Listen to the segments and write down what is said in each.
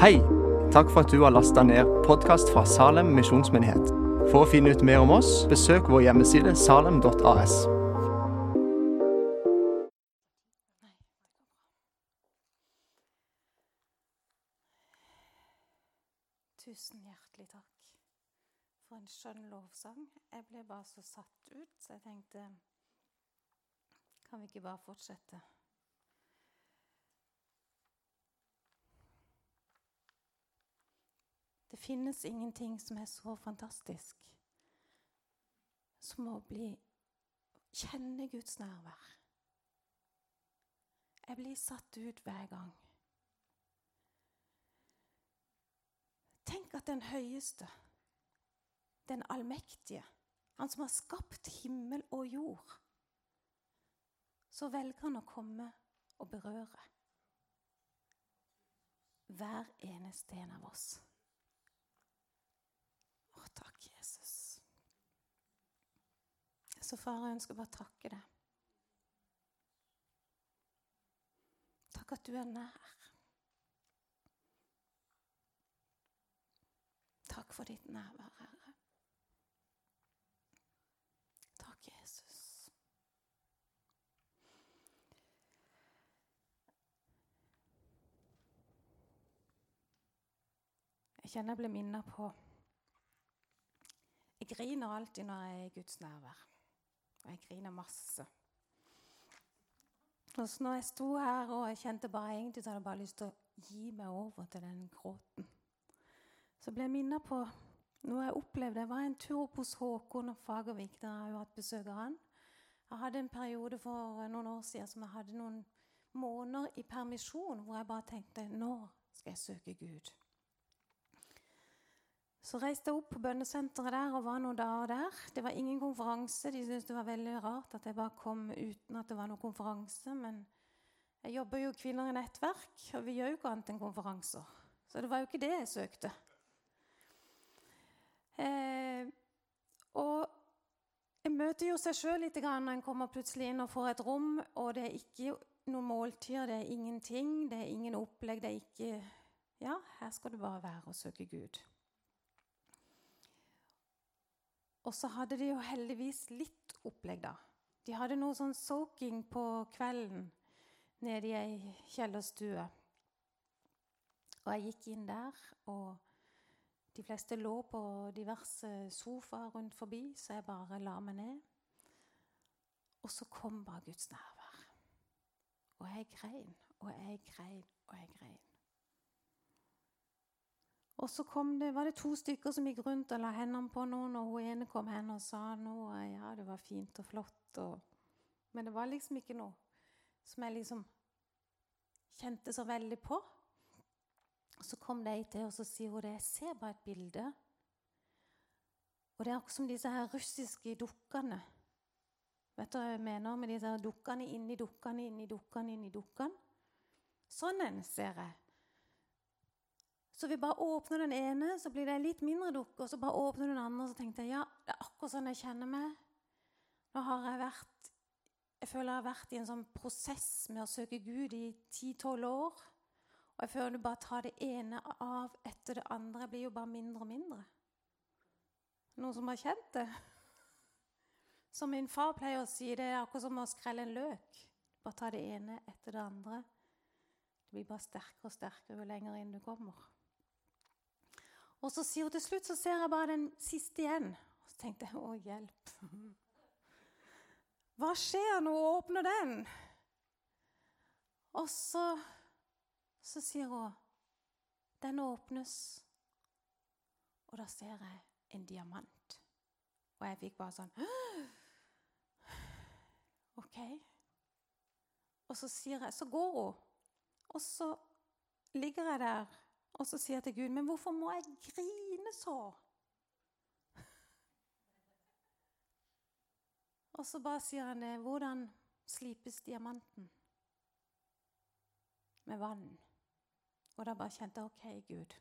Hei! Takk for at du har lasta ned podkast fra Salem misjonsmyndighet. For å finne ut mer om oss, besøk vår hjemmeside salem.as. Tusen hjertelig takk for en skjønn lovsang. Jeg ble bare så satt ut, så jeg tenkte Kan vi ikke bare fortsette? Det finnes ingenting som er så fantastisk som å bli kjenne Guds nærvær. Jeg blir satt ut hver gang. Tenk at den høyeste, den allmektige, han som har skapt himmel og jord, så velger han å komme og berøre hver eneste en av oss. Takk, Jesus. Så far, jeg ønsker bare å takke deg. Takk at du er nær. Takk for ditt nærvær, Herre. Takk, Jesus. Jeg kjenner jeg blir minnet på Jeg griner alltid når jeg er i Guds nærvær. Og jeg griner masse. Og så når jeg sto her og jeg kjente bare egentlig hadde jeg bare lyst til å gi meg over til den gråten, så ble jeg minnet på noe jeg opplevde. Jeg var en tur opp hos Håkon og Fagervik. Der har jeg jo hatt besøk av han. Jeg hadde en periode for noen år siden som jeg hadde noen måneder i permisjon hvor jeg bare tenkte nå skal jeg søke Gud. Så reiste jeg opp på bønnesenteret der og var noen dager der. Det var ingen konferanse. De syntes det var veldig rart at jeg bare kom uten at det var noen konferanse. Men jeg jobber jo Kvinner i nettverk, og vi gjør jo ikke annet enn konferanser. Så det var jo ikke det jeg søkte. Eh, og en møter jo seg sjøl litt når en kommer plutselig inn og får et rom, og det er ikke noen måltider, det er ingenting, det er ingen opplegg, det er ikke Ja, her skal du bare være og søke Gud. Og så hadde de jo heldigvis litt opplegg, da. De hadde noe sånn soaking på kvelden nede i ei kjellerstue. Og jeg gikk inn der, og de fleste lå på diverse sofaer rundt forbi, så jeg bare la meg ned. Og så kom bare Guds nærvær. Og jeg grein, og jeg grein, og jeg grein. Og så det, var det to stykker som gikk rundt og la hendene på noen, og hun ene kom hen og sa noe. Ja, det var fint og flott, og, men det var liksom ikke noe som jeg liksom kjente så veldig på. Så kom det ei til, og så sier hun det. Jeg ser bare et bilde. Og det er akkurat som disse her russiske dukkene. Vet du hva jeg mener med disse her dukkene inni dukkene, inni dukkene, inni dukkene? Sånn en ser jeg. Så vi bare åpner den ene, så blir det litt mindre dukke. Og så bare åpner den andre, og så tenkte jeg ja, det er akkurat sånn jeg kjenner meg. Nå har jeg vært Jeg føler jeg har vært i en sånn prosess med å søke Gud i 10-12 år. Og jeg føler du bare tar det ene av etter det andre. Jeg blir jo bare mindre og mindre. Noen som har kjent det? Som min far pleier å si, det er akkurat som å skrelle en løk. Bare ta det ene etter det andre. Det blir bare sterkere og sterkere jo lenger inn du kommer. Og så sier hun til slutt så ser jeg bare den siste igjen. Og så tenkte jeg å, hjelp. Hva skjer når hun åpner den? Og så, så sier hun den åpnes, og da ser jeg en diamant. Og jeg fikk bare sånn OK. Og så sier jeg Så går hun. Og så ligger jeg der og så sier jeg til Gud, men hvorfor må jeg grine så? Og så bare sier han det. Hvordan slipes diamanten? Med vann. Og da bare kjente jeg OK, Gud.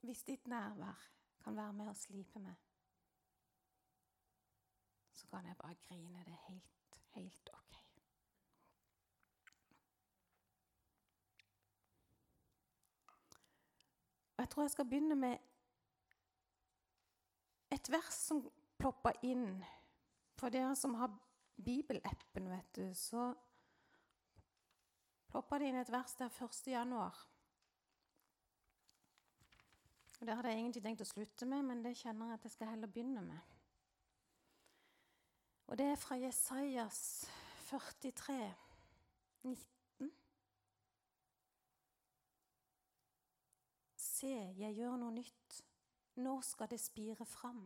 Hvis ditt nærvær kan være med å slipe meg, så kan jeg bare grine det helt, helt OK. Og jeg tror jeg skal begynne med et vers som ploppa inn. For dere som har Bibelappen, vet du, så ploppa det inn et vers der 1. januar. Det hadde jeg egentlig tenkt å slutte med, men det kjenner jeg at jeg skal heller begynne med. Og det er fra Jesajas 43, 19. Se, jeg gjør noe nytt. Nå skal det spire fram.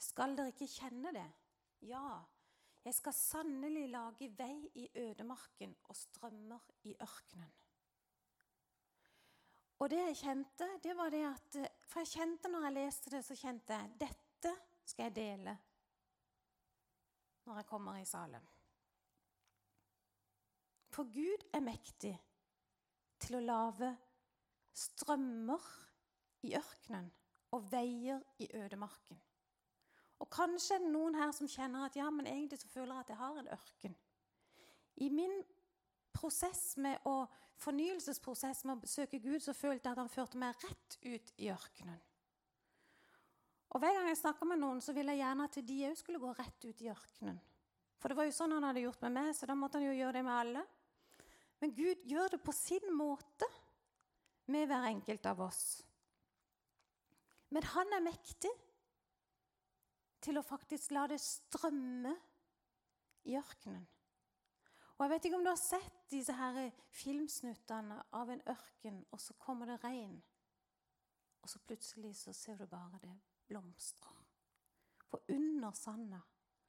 Skal dere ikke kjenne det? Ja, jeg skal sannelig lage vei i ødemarken og strømmer i ørkenen. Og det jeg kjente, det var det at For jeg kjente når jeg leste det, så kjente jeg dette skal jeg dele når jeg kommer i Salem. For Gud er mektig til å lage strømmer i ørkenen og veier i ødemarken. Og kanskje er det noen her som kjenner at ja, men egentlig så føler jeg at jeg har en ørken. I min prosess med å, fornyelsesprosess med å besøke Gud så følte jeg at han førte meg rett ut i ørkenen. Og Hver gang jeg snakker med noen, så vil jeg gjerne at de òg skulle gå rett ut i ørkenen. For det var jo sånn han hadde gjort med meg, så da måtte han jo gjøre det med alle. Men Gud gjør det på sin måte med hver enkelt av oss. Men han er mektig til å faktisk la det strømme i ørkenen. Og Jeg vet ikke om du har sett disse her filmsnuttene av en ørken, og så kommer det regn. Og så plutselig så ser du bare det blomstrer. For under sanda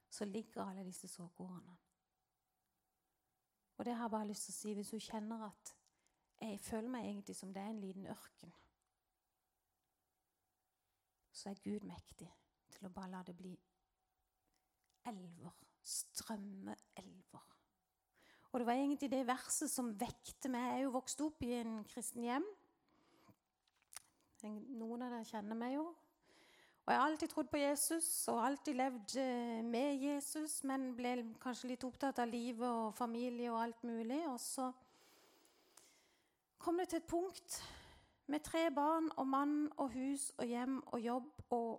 så ligger alle disse såkornene. Og det har jeg bare lyst til å si hvis du kjenner at jeg føler meg egentlig som det er en liten ørken, så er Gud mektig til å bare la det bli elver. Strømmeelver. Og det var egentlig det verset som vekte meg. Jeg er jo vokst opp i en kristen hjem. Noen av dere kjenner meg jo. Og Jeg har alltid trodd på Jesus og alltid levd eh, med Jesus, men ble kanskje litt opptatt av livet og familie og alt mulig. Og så kom det til et punkt med tre barn og mann og hus og hjem og jobb og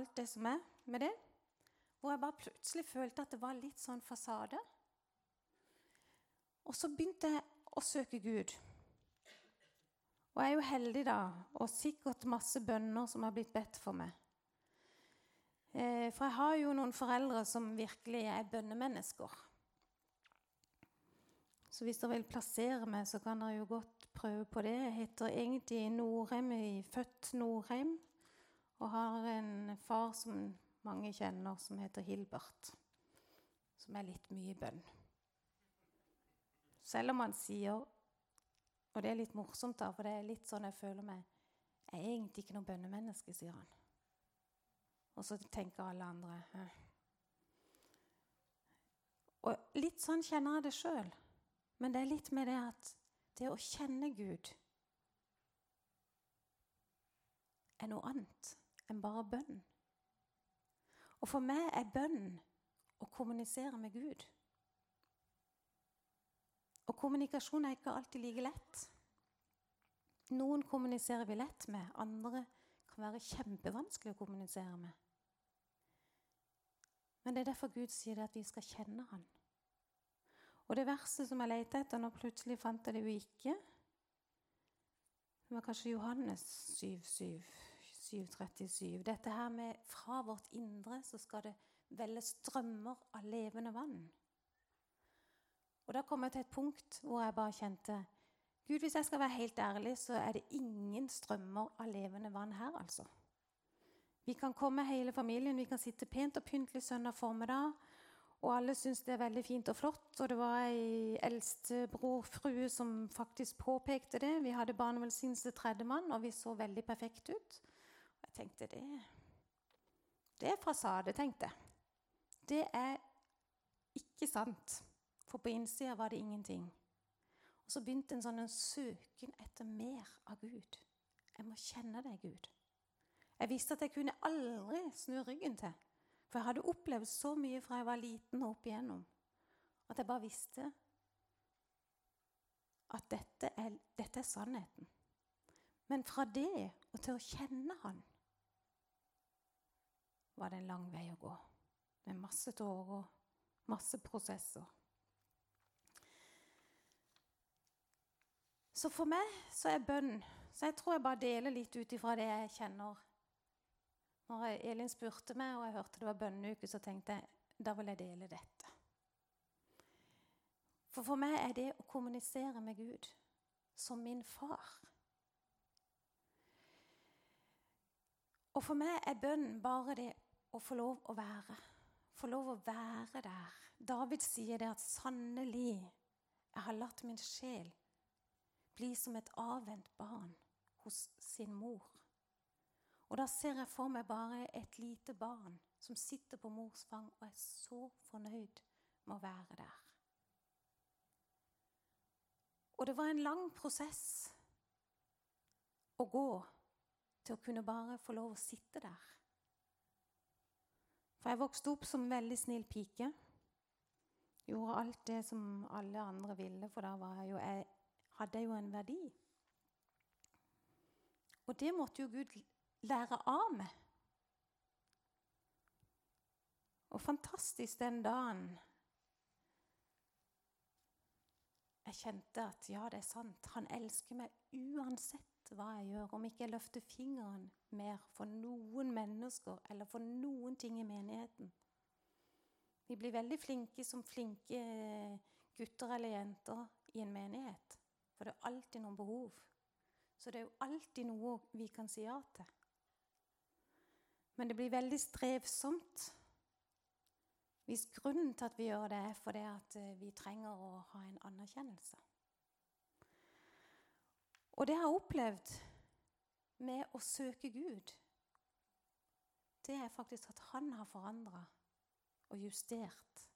alt det som er med det, hvor jeg bare plutselig følte at det var litt sånn fasade. Og så begynte jeg å søke Gud. Og jeg er jo heldig, da, og sikkert masse bønner som har blitt bedt for meg. Eh, for jeg har jo noen foreldre som virkelig er bønnemennesker. Så hvis dere vil plassere meg, så kan dere jo godt prøve på det. Jeg heter egentlig Norheim, er født Norheim, og har en far som mange kjenner, som heter Hilbert. Som er litt mye bønn. Selv om han sier og det er litt morsomt, da, for det er litt sånn jeg føler meg Jeg er egentlig ikke noe bønnemenneske, sier han. Og så tenker alle andre Hæ? Og litt sånn kjenner jeg det sjøl. Men det er litt med det at det å kjenne Gud er noe annet enn bare bønn. Og for meg er bønn å kommunisere med Gud. Og kommunikasjon er ikke alltid like lett. Noen kommuniserer vi lett med, andre kan være kjempevanskelig å kommunisere med. Men det er derfor Gud sier at vi skal kjenne Han. Og det verset som jeg lette etter, nå plutselig fant jeg det jo ikke Det var kanskje Johannes 7, 7, 737. Dette her med fra vårt indre så skal det velle strømmer av levende vann. Og Da kom jeg til et punkt hvor jeg bare kjente Gud, hvis jeg skal være helt ærlig, så er det ingen strømmer av levende vann her, altså. Vi kan komme hele familien, vi kan sitte pent og pyntelig søndag formiddag. Og alle syns det er veldig fint og flott. Og det var ei eldstebrorfrue som faktisk påpekte det. Vi hadde barnevelsignelse tredjemann, og vi så veldig perfekt ut. Og jeg tenkte det Det er fasade, tenkte jeg. Det er ikke sant. For på innsida var det ingenting. Og så begynte en sånn en søken etter mer av Gud. Jeg må kjenne deg, Gud. Jeg visste at jeg kunne aldri snu ryggen til. For jeg hadde opplevd så mye fra jeg var liten og opp igjennom, at jeg bare visste at dette er, dette er sannheten. Men fra det og til å kjenne han var det en lang vei å gå. Med masse tårer masse prosesser. Så for meg så er bønn Så jeg tror jeg bare deler litt ut ifra det jeg kjenner. Når Elin spurte meg, og jeg hørte det var bønneuke, så tenkte jeg da vil jeg dele dette. For for meg er det å kommunisere med Gud som min far. Og for meg er bønn bare det å få lov å være. Få lov å være der. David sier det at 'sannelig, jeg har latt min sjel bli som et avvent barn hos sin mor'. Og da ser jeg for meg bare et lite barn som sitter på mors fang og er så fornøyd med å være der. Og det var en lang prosess å gå til å kunne bare få lov å sitte der. For jeg vokste opp som en veldig snill pike. Gjorde alt det som alle andre ville, for da var jeg jo, hadde jo en verdi. Og det måtte jo Gud lære av meg. Og fantastisk den dagen jeg kjente at ja, det er sant. Han elsker meg uansett hva jeg gjør, om ikke jeg løfter fingeren mer for noen mennesker eller for noen ting i menigheten. Vi blir veldig flinke som flinke gutter eller jenter i en menighet. For det er alltid noen behov. Så det er jo alltid noe vi kan si ja til. Men det blir veldig strevsomt hvis grunnen til at vi gjør det, er fordi at eh, vi trenger å ha en anerkjennelse. Og det jeg har opplevd med å søke Gud, det er faktisk at han har forandra og justert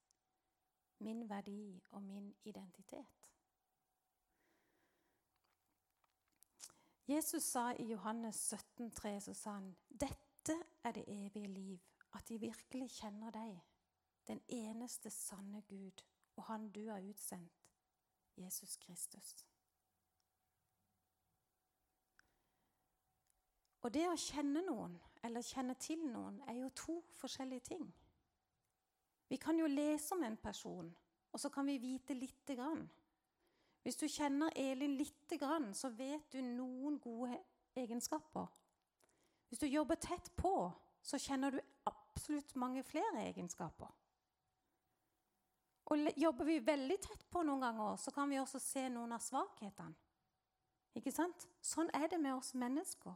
min verdi og min identitet. Jesus sa i Johannes 17, 17,3 så sa han, 'Dette er det evige liv, at de virkelig kjenner deg, den eneste sanne Gud, og Han du har utsendt, Jesus Kristus.' Og det å kjenne noen, eller kjenne til noen, er jo to forskjellige ting. Vi kan jo lese om en person, og så kan vi vite lite grann. Hvis du kjenner Elin lite grann, så vet du noen gode egenskaper. Hvis du jobber tett på, så kjenner du absolutt mange flere egenskaper. Og jobber vi veldig tett på noen ganger, så kan vi også se noen av svakhetene. Ikke sant? Sånn er det med oss mennesker.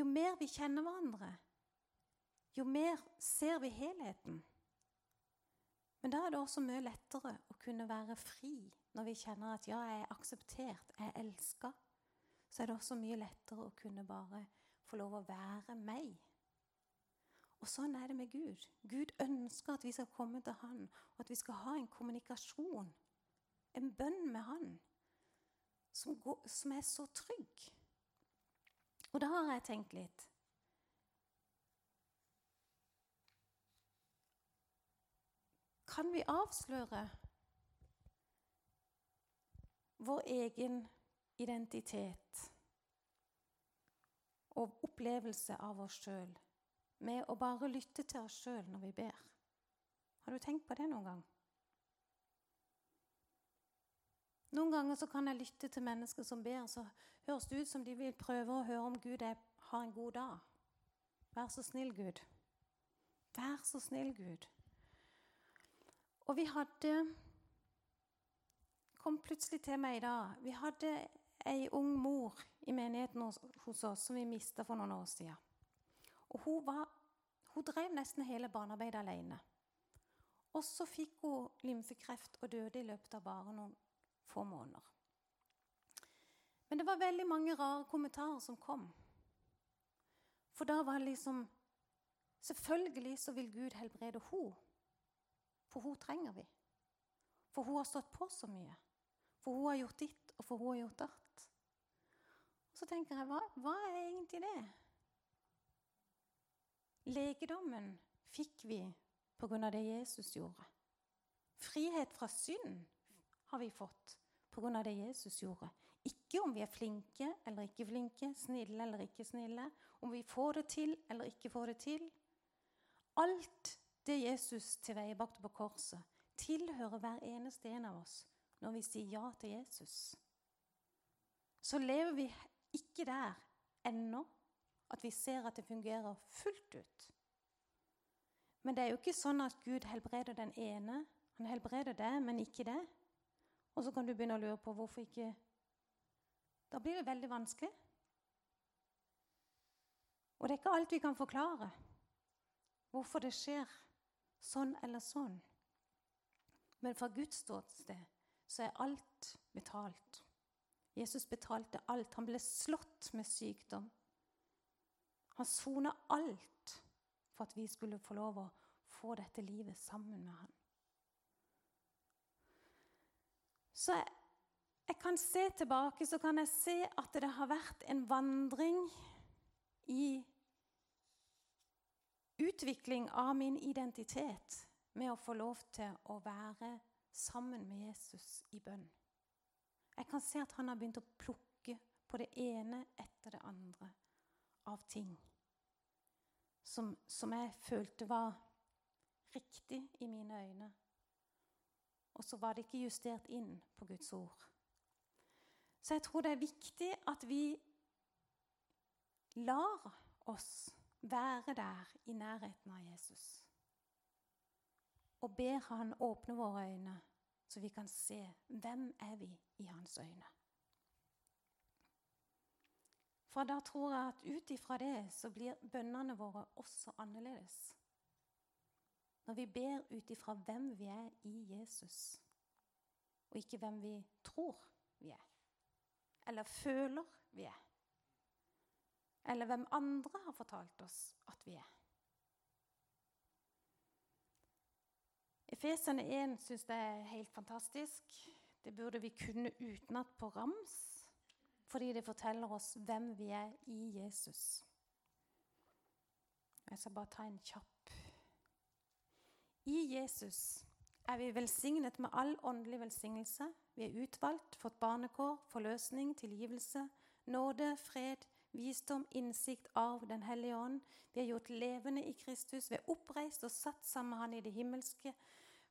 Jo mer vi kjenner hverandre, jo mer ser vi helheten. Men da er det også mye lettere å kunne være fri når vi kjenner at ja, jeg er akseptert, jeg er elska. Så er det også mye lettere å kunne bare få lov å være meg. Og sånn er det med Gud. Gud ønsker at vi skal komme til Han, og at vi skal ha en kommunikasjon, en bønn med Han, som, går, som er så trygg. Og da har jeg tenkt litt. Kan vi avsløre vår egen identitet og opplevelse av oss sjøl med å bare lytte til oss sjøl når vi ber? Har du tenkt på det noen gang? Noen ganger så kan jeg lytte til mennesker som ber, så høres det ut som de vil prøve å høre om Gud er, har en god dag. Vær så snill, Gud. Vær så snill, Gud. Og vi hadde kom plutselig til meg i dag. Vi hadde ei ung mor i menigheten hos, oss som vi mista for noen år siden. Og hun, var, hun drev nesten hele barnearbeidet alene. Og så fikk hun lymfekreft og døde i løpet av bare noen få måneder. Men det var veldig mange rare kommentarer som kom. For da var det liksom Selvfølgelig så vil Gud helbrede henne. For hun trenger vi. For hun har stått på så mye. For hun har gjort ditt, og for hun har gjort datt. Og så tenker jeg, hva, hva er egentlig det? Legedommen fikk vi pga. det Jesus gjorde. Frihet fra synd har vi fått pga. det Jesus gjorde. Ikke om vi er flinke eller ikke flinke, snille eller ikke snille, om vi får det til eller ikke får det til. Alt det Jesus tilveiebrakte på korset, tilhører hver eneste en av oss når vi sier ja til Jesus. Så lever vi ikke der ennå at vi ser at det fungerer fullt ut. Men det er jo ikke sånn at Gud helbreder den ene. Han helbreder det, men ikke det. Og så kan du begynne å lure på hvorfor ikke Da blir det veldig vanskelig. Og det er ikke alt vi kan forklare. Hvorfor det skjer sånn eller sånn. Men fra Guds ståsted så er alt betalt. Jesus betalte alt. Han ble slått med sykdom. Han sona alt for at vi skulle få lov å få dette livet sammen med han. Så jeg, jeg kan se tilbake så kan jeg se at det har vært en vandring i utvikling av min identitet med å få lov til å være sammen med Jesus i bønn. Jeg kan se at han har begynt å plukke på det ene etter det andre av ting som, som jeg følte var riktig i mine øyne. Og så var det ikke justert inn på Guds ord. Så jeg tror det er viktig at vi lar oss være der i nærheten av Jesus. Og ber Han åpne våre øyne, så vi kan se hvem er vi i hans øyne. For da tror jeg at ut ifra det så blir bønnene våre også annerledes. Når vi ber ut ifra hvem vi er i Jesus, og ikke hvem vi tror vi er, eller føler vi er, eller hvem andre har fortalt oss at vi er. Efesene 1 syns jeg er helt fantastisk. Det burde vi kunne utenat på rams fordi det forteller oss hvem vi er i Jesus. Jeg skal bare ta en kjapp. I Jesus er vi velsignet med all åndelig velsignelse. Vi er utvalgt, fått barnekår, forløsning, tilgivelse, nåde, fred, visdom, innsikt av Den hellige ånd. Vi er gjort levende i Kristus. Vi er oppreist og satt sammen med Han i det himmelske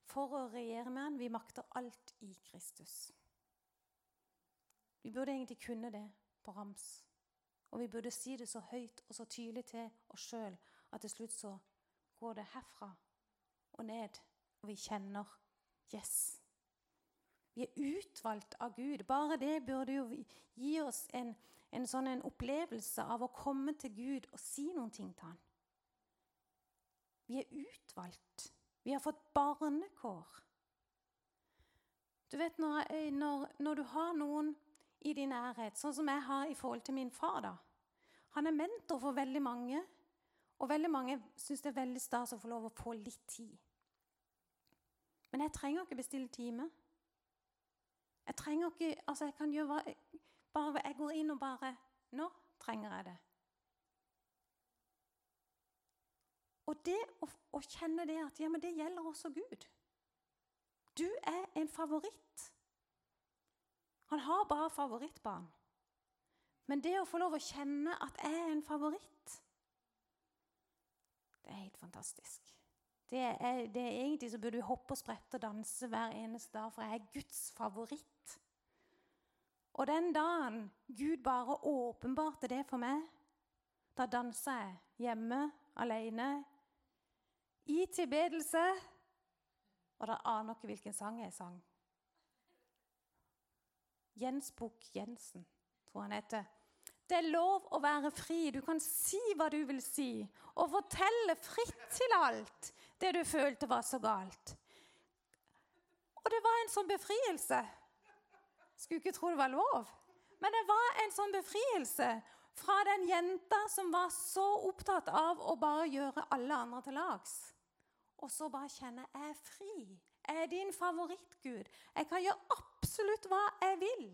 for å regjere med Han. Vi makter alt i Kristus. Vi burde egentlig kunne det på rams. Og vi burde si det så høyt og så tydelig til oss sjøl at til slutt så går det herfra og ned, og vi kjenner Yes. Vi er utvalgt av Gud. Bare det burde jo gi oss en, en sånn en opplevelse av å komme til Gud og si noen ting til Han. Vi er utvalgt. Vi har fått barnekår. Du vet når, når, når du har noen i din nærhet, sånn som jeg har i forhold til min far. da. Han er mentor for veldig mange, og veldig mange syns det er veldig stas å få lov å få litt tid. Men jeg trenger ikke bestille time. Jeg trenger ikke Altså, jeg kan gjøre bare Jeg går inn og bare Nå trenger jeg det. Og det å, å kjenne det at ja, men det gjelder også Gud. Du er en favoritt. Han har bare favorittbarn. Men det å få lov å kjenne at jeg er en favoritt, det er helt fantastisk. Det er, det er Egentlig så burde vi hoppe og sprette og danse hver eneste dag, for jeg er Guds favoritt. Og den dagen Gud bare åpenbarte det for meg, da dansa jeg hjemme alene i tilbedelse. Og da aner dere hvilken sang jeg sang. Jens Bukk-Jensen, tror han heter. Det er lov å være fri. Du kan si hva du vil si, og fortelle fritt til alt det du følte var så galt. Og det var en sånn befrielse. Skulle ikke tro det var lov. Men det var en sånn befrielse fra den jenta som var så opptatt av å bare gjøre alle andre til lags. Og så bare kjenne jeg er fri. Jeg er din favorittgud. Jeg kan gjøre absolutt hva jeg vil.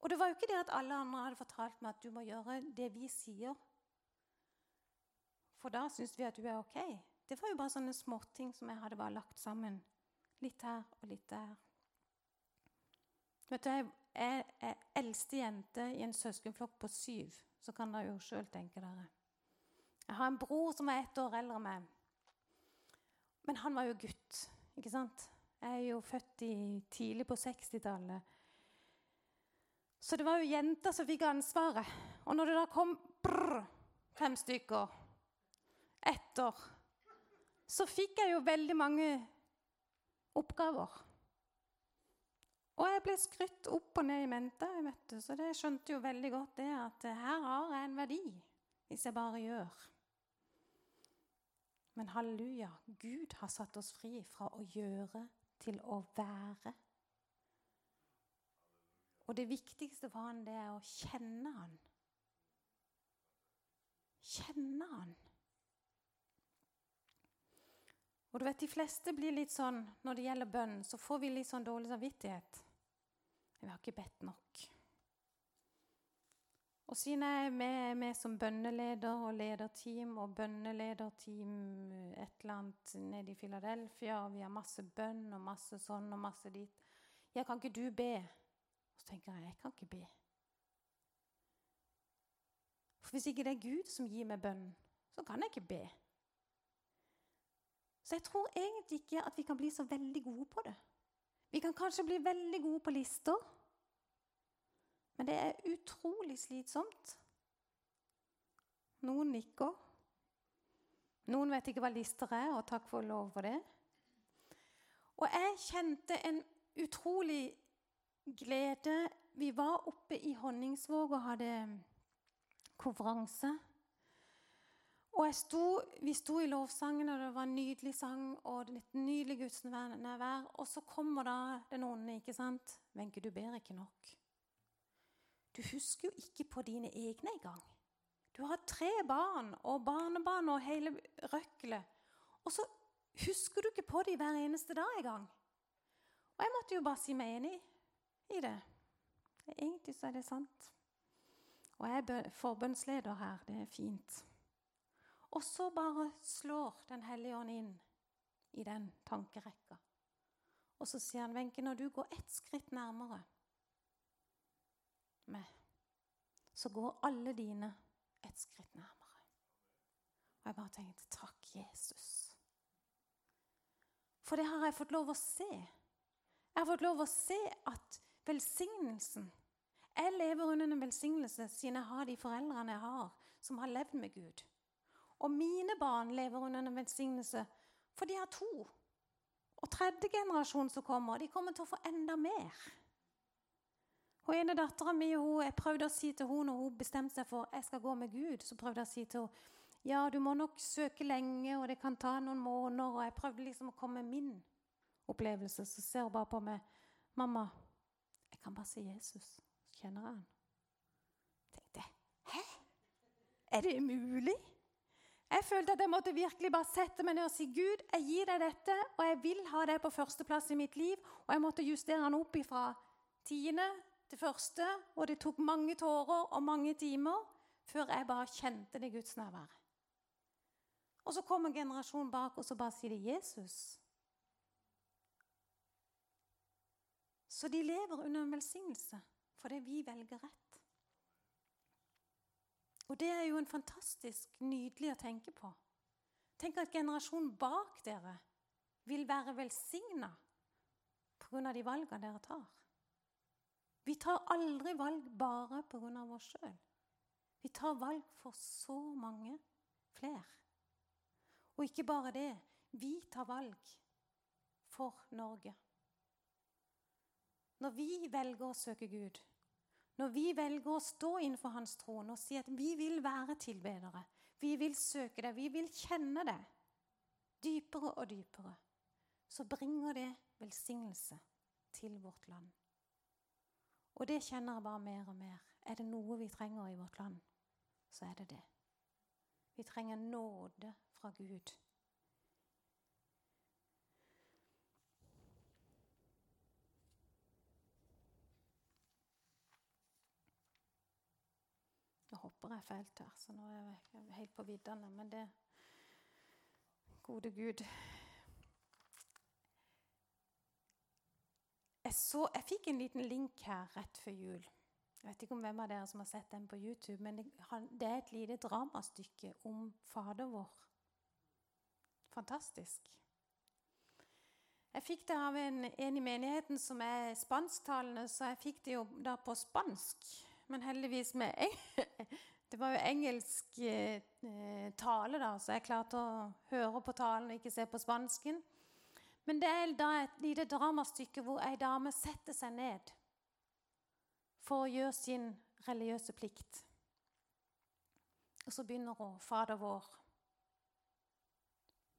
Og det var jo ikke det at alle andre hadde fortalt meg at du må gjøre det vi sier. For da syns vi at du er ok. Det var jo bare sånne småting som jeg hadde bare lagt sammen. Litt her og litt der. Vet du, jeg, er, er eldste jente i en søskenflokk på syv. Så kan dere jo sjøl tenke dere. Jeg har en bror som er ett år eldre enn meg. Men han var jo gutt, ikke sant? Jeg er jo født i, tidlig på 60-tallet. Så det var jo jenter som fikk ansvaret. Og når det da kom brr, fem stykker etter, så fikk jeg jo veldig mange oppgaver. Og jeg ble skrytt opp og ned i mente, vet du, så det skjønte jo veldig godt det at her har jeg en verdi hvis jeg bare gjør. Men halleluja, Gud har satt oss fri fra å gjøre til å være. Og det viktigste for han, det er å kjenne han. Kjenne han. Og du vet, De fleste blir litt sånn når det gjelder bønn, så får vi litt sånn dårlig samvittighet. Vi har ikke bedt nok. Og siden jeg er med, med som bønneleder og lederteam og bønnelederteam et eller annet nede i Philadelphia, og vi har masse bønn og masse sånn og masse dit Ja, kan ikke du be? Og så tenker jeg jeg kan ikke be. For hvis ikke det er Gud som gir meg bønn, så kan jeg ikke be. Så jeg tror egentlig ikke at vi kan bli så veldig gode på det. Vi kan kanskje bli veldig gode på lister, men det er utrolig slitsomt. Noen nikker. Noen vet ikke hva lister er, og takk for lov for det. Og jeg kjente en utrolig glede. Vi var oppe i Honningsvåg og hadde konferanse. Og sto, Vi sto i lovsangen, og det var en nydelig sang og et nydelig gudsnærvær. Og så kommer da den onde, ikke sant? Wenche, du ber ikke nok. Du husker jo ikke på dine egne engang. Du har tre barn og barnebarn og hele røkkelet. Og så husker du ikke på dem hver eneste dag engang. Og jeg måtte jo bare si meg enig i det. Egentlig så er det sant. Og jeg er forbønnsleder her. Det er fint. Og så bare slår Den hellige ånd inn i den tankerekka. Og så sier han, Wenche, når du går ett skritt nærmere meg, så går alle dine et skritt nærmere. Og jeg bare tenkte takk, Jesus. For det har jeg fått lov å se. Jeg har fått lov å se at velsignelsen Jeg lever under en velsignelse siden jeg har de foreldrene jeg har, som har levd med Gud. Og mine barn lever under en velsignelse, for de har to. Og tredje generasjon som kommer, de kommer til å få enda mer. Og ene dattera mi Jeg prøvde å si til henne når hun bestemte seg for jeg skal gå med Gud, så prøvde jeg å si til henne ja, du må nok søke lenge, og det kan ta noen måneder. Og jeg prøvde liksom å komme med min opplevelse. Så ser hun bare på meg. 'Mamma, jeg kan bare si Jesus.' Så kjenner jeg han. Jeg tenkte 'Hæ? Er det mulig?' Jeg følte at jeg måtte virkelig bare sette meg ned og si Gud, jeg gir deg dette, og jeg vil ha det på førsteplass i mitt liv. Og jeg måtte justere han opp fra tiende til første, og det tok mange tårer og mange timer før jeg bare kjente det Guds nærvær. Og så kommer generasjonen bak, og så bare sier de 'Jesus'. Så de lever under en velsignelse fordi vi velger rett. Og det er jo en fantastisk nydelig å tenke på. Tenk at generasjonen bak dere vil være velsigna pga. de valgene dere tar. Vi tar aldri valg bare pga. oss sjøl. Vi tar valg for så mange flere. Og ikke bare det. Vi tar valg for Norge. Når vi velger å søke Gud, når vi velger å stå innenfor Hans trone og si at vi vil være tilbedere, vi vil søke det, vi vil kjenne det dypere og dypere, så bringer det velsignelse til vårt land. Og det kjenner jeg bare mer og mer. Er det noe vi trenger i vårt land, så er det det. Vi trenger nåde fra Gud. Nå hopper jeg fælt her, så nå er jeg helt på viddene. Men det Gode Gud. Jeg, så, jeg fikk en liten link her rett før jul. Jeg vet ikke om hvem av dere som har sett den på YouTube, men det, det er et lite dramastykke om Fader vår. Fantastisk. Jeg fikk det av en, en i menigheten som er spansktalende, så jeg fikk det jo da på spansk. Men heldigvis med Det var jo engelsk eh, tale, da, så jeg klarte å høre på talen og ikke se på spansken. Men det er da et lite dramastykke hvor ei dame setter seg ned for å gjøre sin religiøse plikt. Og så begynner hun 'Fader vår'.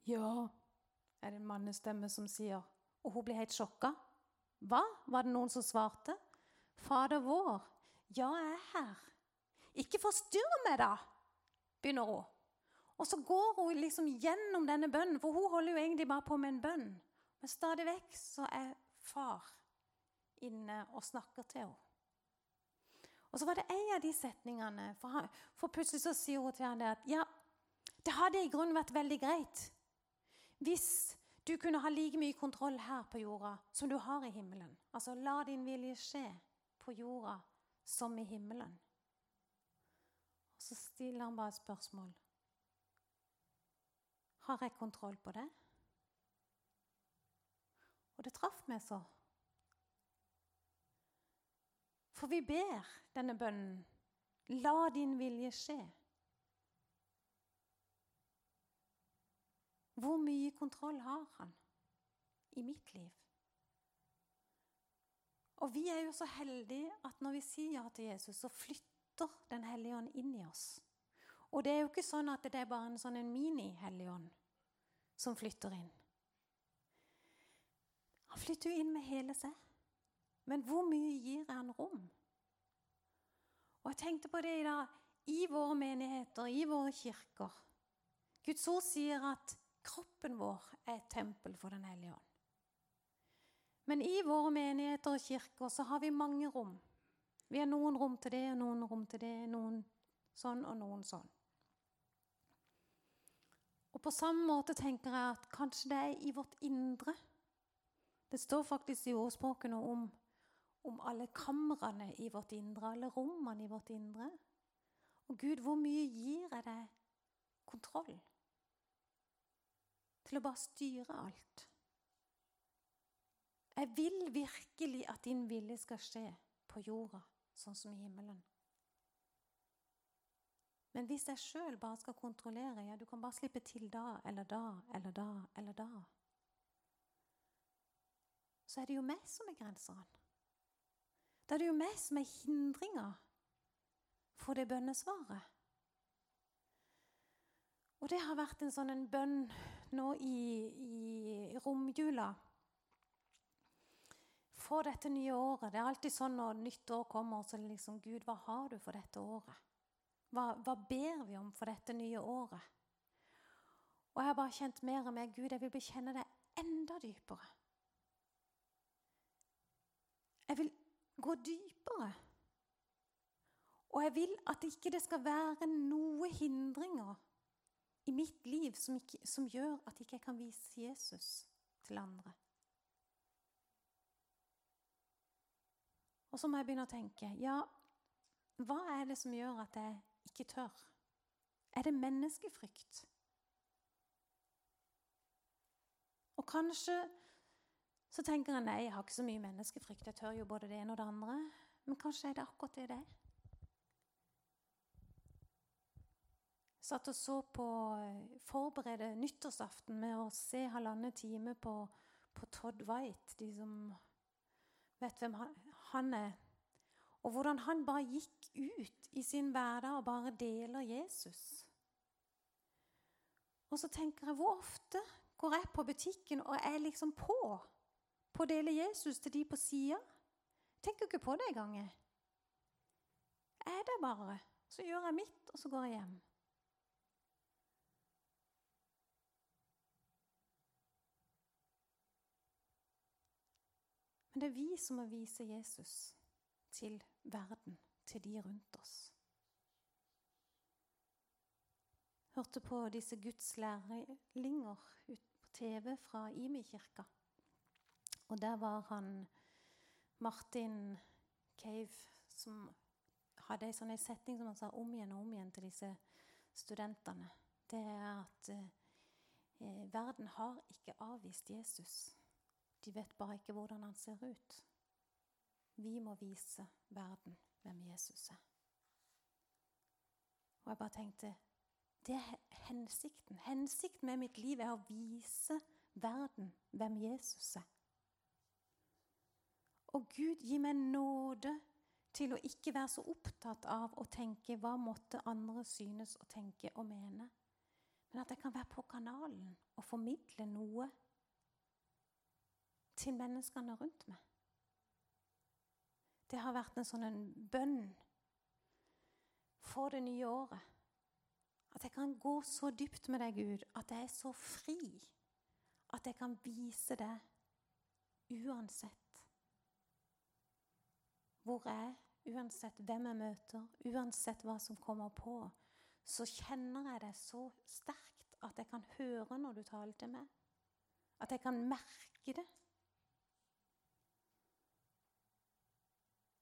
Ja, er det en mannestemme som sier. Og hun blir helt sjokka. Hva? Var det noen som svarte? Fader vår, ja, jeg er her. Ikke forstyrr meg, da, begynner hun. Og så går hun liksom gjennom denne bønnen, for hun holder jo egentlig bare på med en bønn. Men stadig vekk så er far inne og snakker til henne. Og så var det en av de setningene, for, han, for plutselig så sier hun til ham at ja, det hadde i grunnen vært veldig greit hvis du kunne ha like mye kontroll her på jorda som du har i himmelen. Altså la din vilje skje på jorda som i himmelen. Og så stiller han bare et spørsmål. Har jeg kontroll på det? Og det traff meg så. For vi ber denne bønnen. La din vilje skje. Hvor mye kontroll har han i mitt liv? Og vi er jo så heldige at når vi sier ja til Jesus, så flytter Den hellige ånd inn i oss. Og det er jo ikke sånn at det er bare en sånn mini-hellig ånd som flytter inn. Han flytter jo inn med hele seg. Men hvor mye gir han rom? Og jeg tenkte på det i dag i våre menigheter, i våre kirker. Guds ord sier at kroppen vår er et tempel for Den hellige ånd. Men i våre menigheter og kirker så har vi mange rom. Vi har noen rom til det, og noen rom til det, noen sånn og noen sånn. Og på samme måte tenker jeg at kanskje det er i vårt indre. Det står faktisk i ordspråkene om, om alle kamrene i vårt indre, alle rommene i vårt indre. Og Gud, hvor mye gir jeg deg kontroll? Til å bare styre alt. Jeg vil virkelig at din vilje skal skje på jorda, sånn som i himmelen. Men hvis jeg sjøl bare skal kontrollere ja, Du kan bare slippe til da eller da eller da eller da. Så er det jo meg som er grenseren. Da er det jo meg som er hindringa for det bønnesvaret. Og det har vært en sånn en bønn nå i, i romjula for dette nye året. Det er alltid sånn når nytt år kommer, så liksom Gud, hva har du for dette året? Hva, hva ber vi om for dette nye året? Og jeg har bare kjent mer og mer Gud, jeg vil bekjenne det enda dypere. Jeg vil gå dypere. Og jeg vil at det ikke skal være noen hindringer i mitt liv som, ikke, som gjør at jeg ikke kan vise Jesus til andre. Og så må jeg begynne å tenke ja, hva er det som gjør at jeg ikke tør? Er det menneskefrykt? Og kanskje så tenker han nei, jeg har ikke så mye menneskefrykt. Jeg tør jo både det ene og det andre. Men kanskje er det akkurat det det er. Satt og så på eh, Forberede nyttårsaften med å se halvannen time på, på Todd White. De som vet hvem han, er. Og hvordan han bare gikk ut i sin hverdag og bare deler Jesus. Og så tenker jeg, hvor ofte går jeg på butikken og er liksom på på å dele Jesus til de på sida? Tenker ikke på det engang. Jeg er der bare. Så gjør jeg mitt, og så går jeg hjem. Men det er vi som må vise Jesus til verden, til de rundt oss. Hørte på disse gudslærlinger på TV fra Imi-kirka. Og der var han Martin Cave som hadde en sånn setning som han sa om igjen og om igjen til disse studentene. Det er at eh, verden har ikke avvist Jesus. De vet bare ikke hvordan han ser ut. Vi må vise verden hvem Jesus er. Og jeg bare tenkte det er hensikten. Hensikten med mitt liv er å vise verden hvem Jesus er. Og Gud gi meg nåde til å ikke være så opptatt av å tenke hva måtte andre synes å tenke og mene, men at jeg kan være på kanalen og formidle noe til menneskene rundt meg. Det har vært en sånn en bønn for det nye året. At jeg kan gå så dypt med deg, Gud, at jeg er så fri at jeg kan vise det uansett hvor jeg er, uansett hvem jeg møter, uansett hva som kommer på, så kjenner jeg det så sterkt at jeg kan høre når du taler til meg. At jeg kan merke det.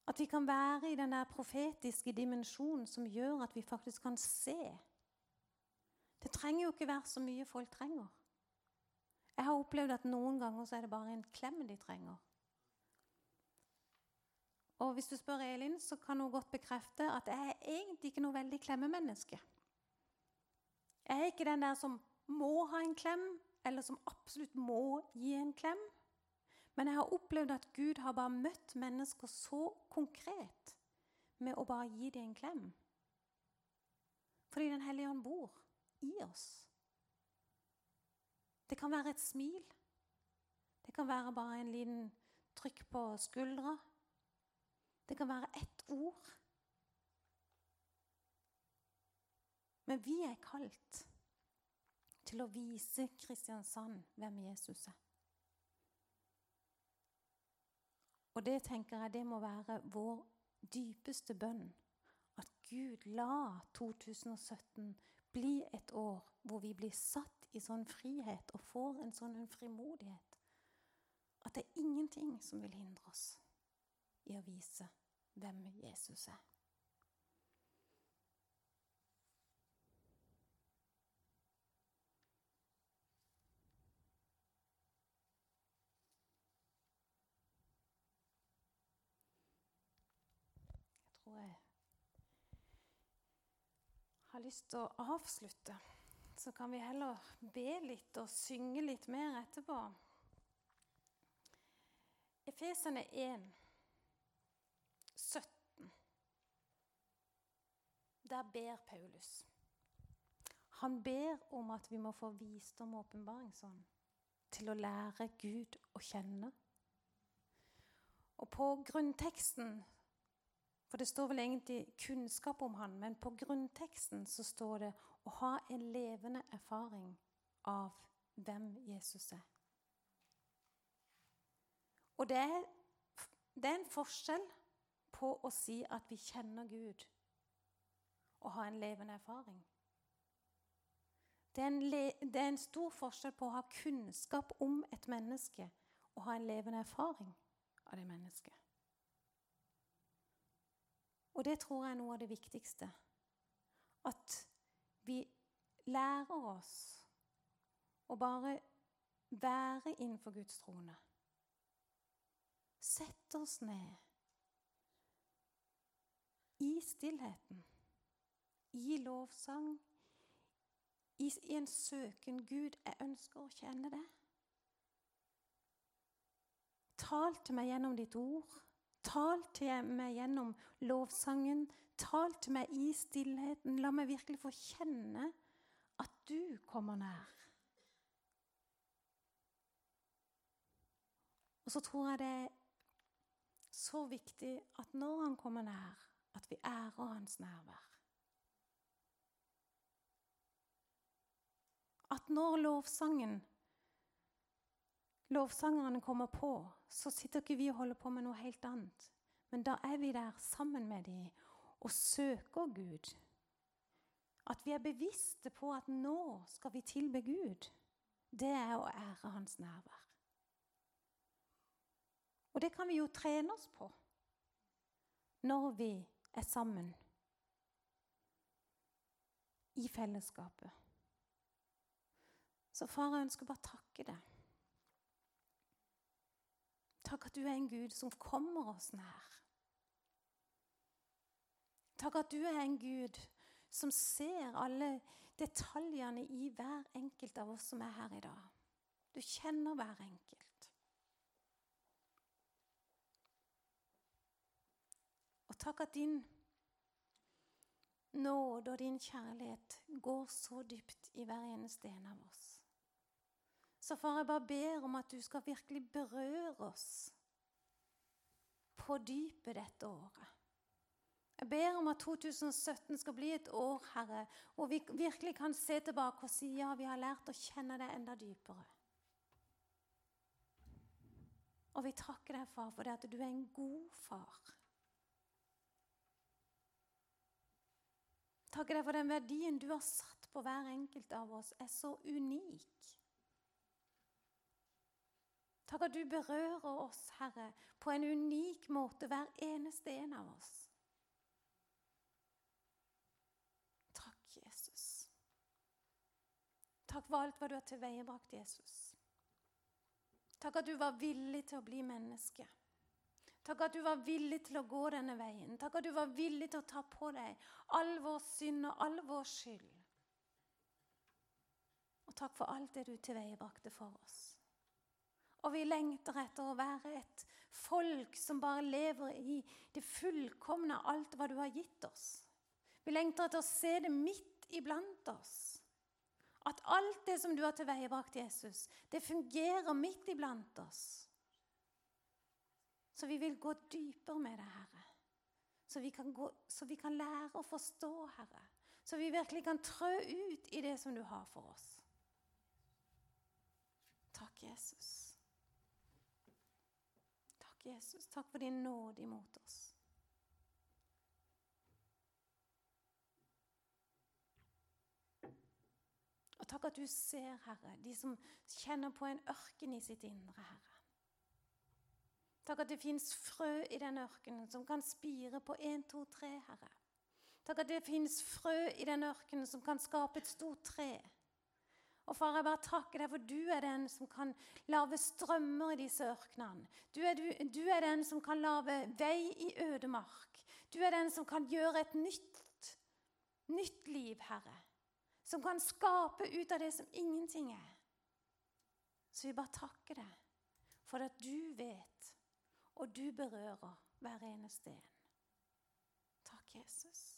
At vi kan være i den der profetiske dimensjonen som gjør at vi faktisk kan se. Det trenger jo ikke være så mye folk trenger. Jeg har opplevd at noen ganger så er det bare en klem de trenger. Og hvis du spør Elin, så kan hun godt bekrefte at jeg er egentlig ikke noe veldig klemmemenneske. Jeg er ikke den der som må ha en klem, eller som absolutt må gi en klem. Men jeg har opplevd at Gud har bare møtt mennesker så konkret med å bare gi dem en klem. Fordi Den hellige ånd bor i oss. Det kan være et smil. Det kan være bare en liten trykk på skuldra. Det kan være ett ord. Men vi er kalt til å vise Kristiansand hvem Jesus er. Og det tenker jeg det må være vår dypeste bønn. At Gud la 2017 bli et år hvor vi blir satt i sånn frihet og får en sånn frimodighet. At det er ingenting som vil hindre oss i å vise hvem Jesus er. Jeg tror jeg har lyst til å avslutte. Så kan vi heller be litt og synge litt mer etterpå. Efesene 1, 17. Der ber Paulus. Han ber om at vi må få visdom og åpenbaringsånd til å lære Gud å kjenne. Og på grunnteksten For det står vel egentlig kunnskap om han, men på grunnteksten så står det å ha en levende erfaring av hvem Jesus er. Og det er, det er en forskjell på å si at vi kjenner Gud, og ha en levende erfaring. Det er, en, det er en stor forskjell på å ha kunnskap om et menneske og ha en levende erfaring av det mennesket. Og det tror jeg er noe av det viktigste. At vi lærer oss å bare være innenfor Guds trone. Sette oss ned i stillheten, i lovsang, i, en søken Gud. Jeg ønsker å kjenne det. Tal til meg gjennom ditt ord. Tal til meg gjennom lovsangen. Tal til meg i stillheten. La meg virkelig få kjenne at du kommer nær. Og så tror jeg det er så viktig at når han kommer nær, at vi ærer hans nærvær. At når lovsangen lovsangerne kommer på, så sitter ikke vi og holder på med noe helt annet. Men da er vi der sammen med dem og søker Gud. At vi er bevisste på at nå skal vi tilbe Gud. Det er å ære hans nærvær. Og det kan vi jo trene oss på når vi er sammen i fellesskapet. Så far, jeg ønsker bare å takke deg. Takk at du er en Gud som kommer oss nær. Takk at du er en Gud som ser alle detaljene i hver enkelt av oss som er her i dag. Du kjenner hver enkelt. Og takk at din nåde og din kjærlighet går så dypt i hver eneste en av oss. Så far, jeg bare ber om at du skal virkelig berøre oss på dypet dette året. Jeg ber om at 2017 skal bli et år, Herre, hvor vi virkelig kan se tilbake og si ja, vi har lært å kjenne deg enda dypere. Og vi takker deg, far, for det at du er en god far. Takker deg for den verdien du har satt på hver enkelt av oss, er så unik. Takk at du berører oss, Herre, på en unik måte, hver eneste en av oss. Takk, Jesus. Takk for alt hva du har tilveiebrakt, Jesus. Takk at du var villig til å bli menneske. Takk at du var villig til å gå denne veien. Takk at du var villig til å ta på deg all vår synd og all vår skyld. Og takk for alt det du tilveiebrakte for oss. Og vi lengter etter å være et folk som bare lever i det fullkomne alt hva du har gitt oss. Vi lengter etter å se det midt iblant oss. At alt det som du har tilveiebrakt, Jesus, det fungerer midt iblant oss. Så vi vil gå dypere med det, Herre. Så vi gå, så vi kan lære å forstå, Herre. Så vi virkelig kan trø ut i det som du har for oss. Takk, Jesus. Takk, Jesus. Takk for din nåde imot oss. Og takk at du ser, Herre, de som kjenner på en ørken i sitt indre, Herre. Takk at det fins frø i den ørkenen som kan spire på 1, 2, 3, Herre. Takk at det fins frø i den ørkenen som kan skape et stort tre. Og far, jeg bare takker deg, for du er den som kan lage strømmer i disse ørkenene. Du er, du, du er den som kan lage vei i ødemark. Du er den som kan gjøre et nytt, nytt liv, Herre. Som kan skape ut av det som ingenting er. Så vi bare takker deg for at du vet, og du berører hver eneste en. Takk, Jesus.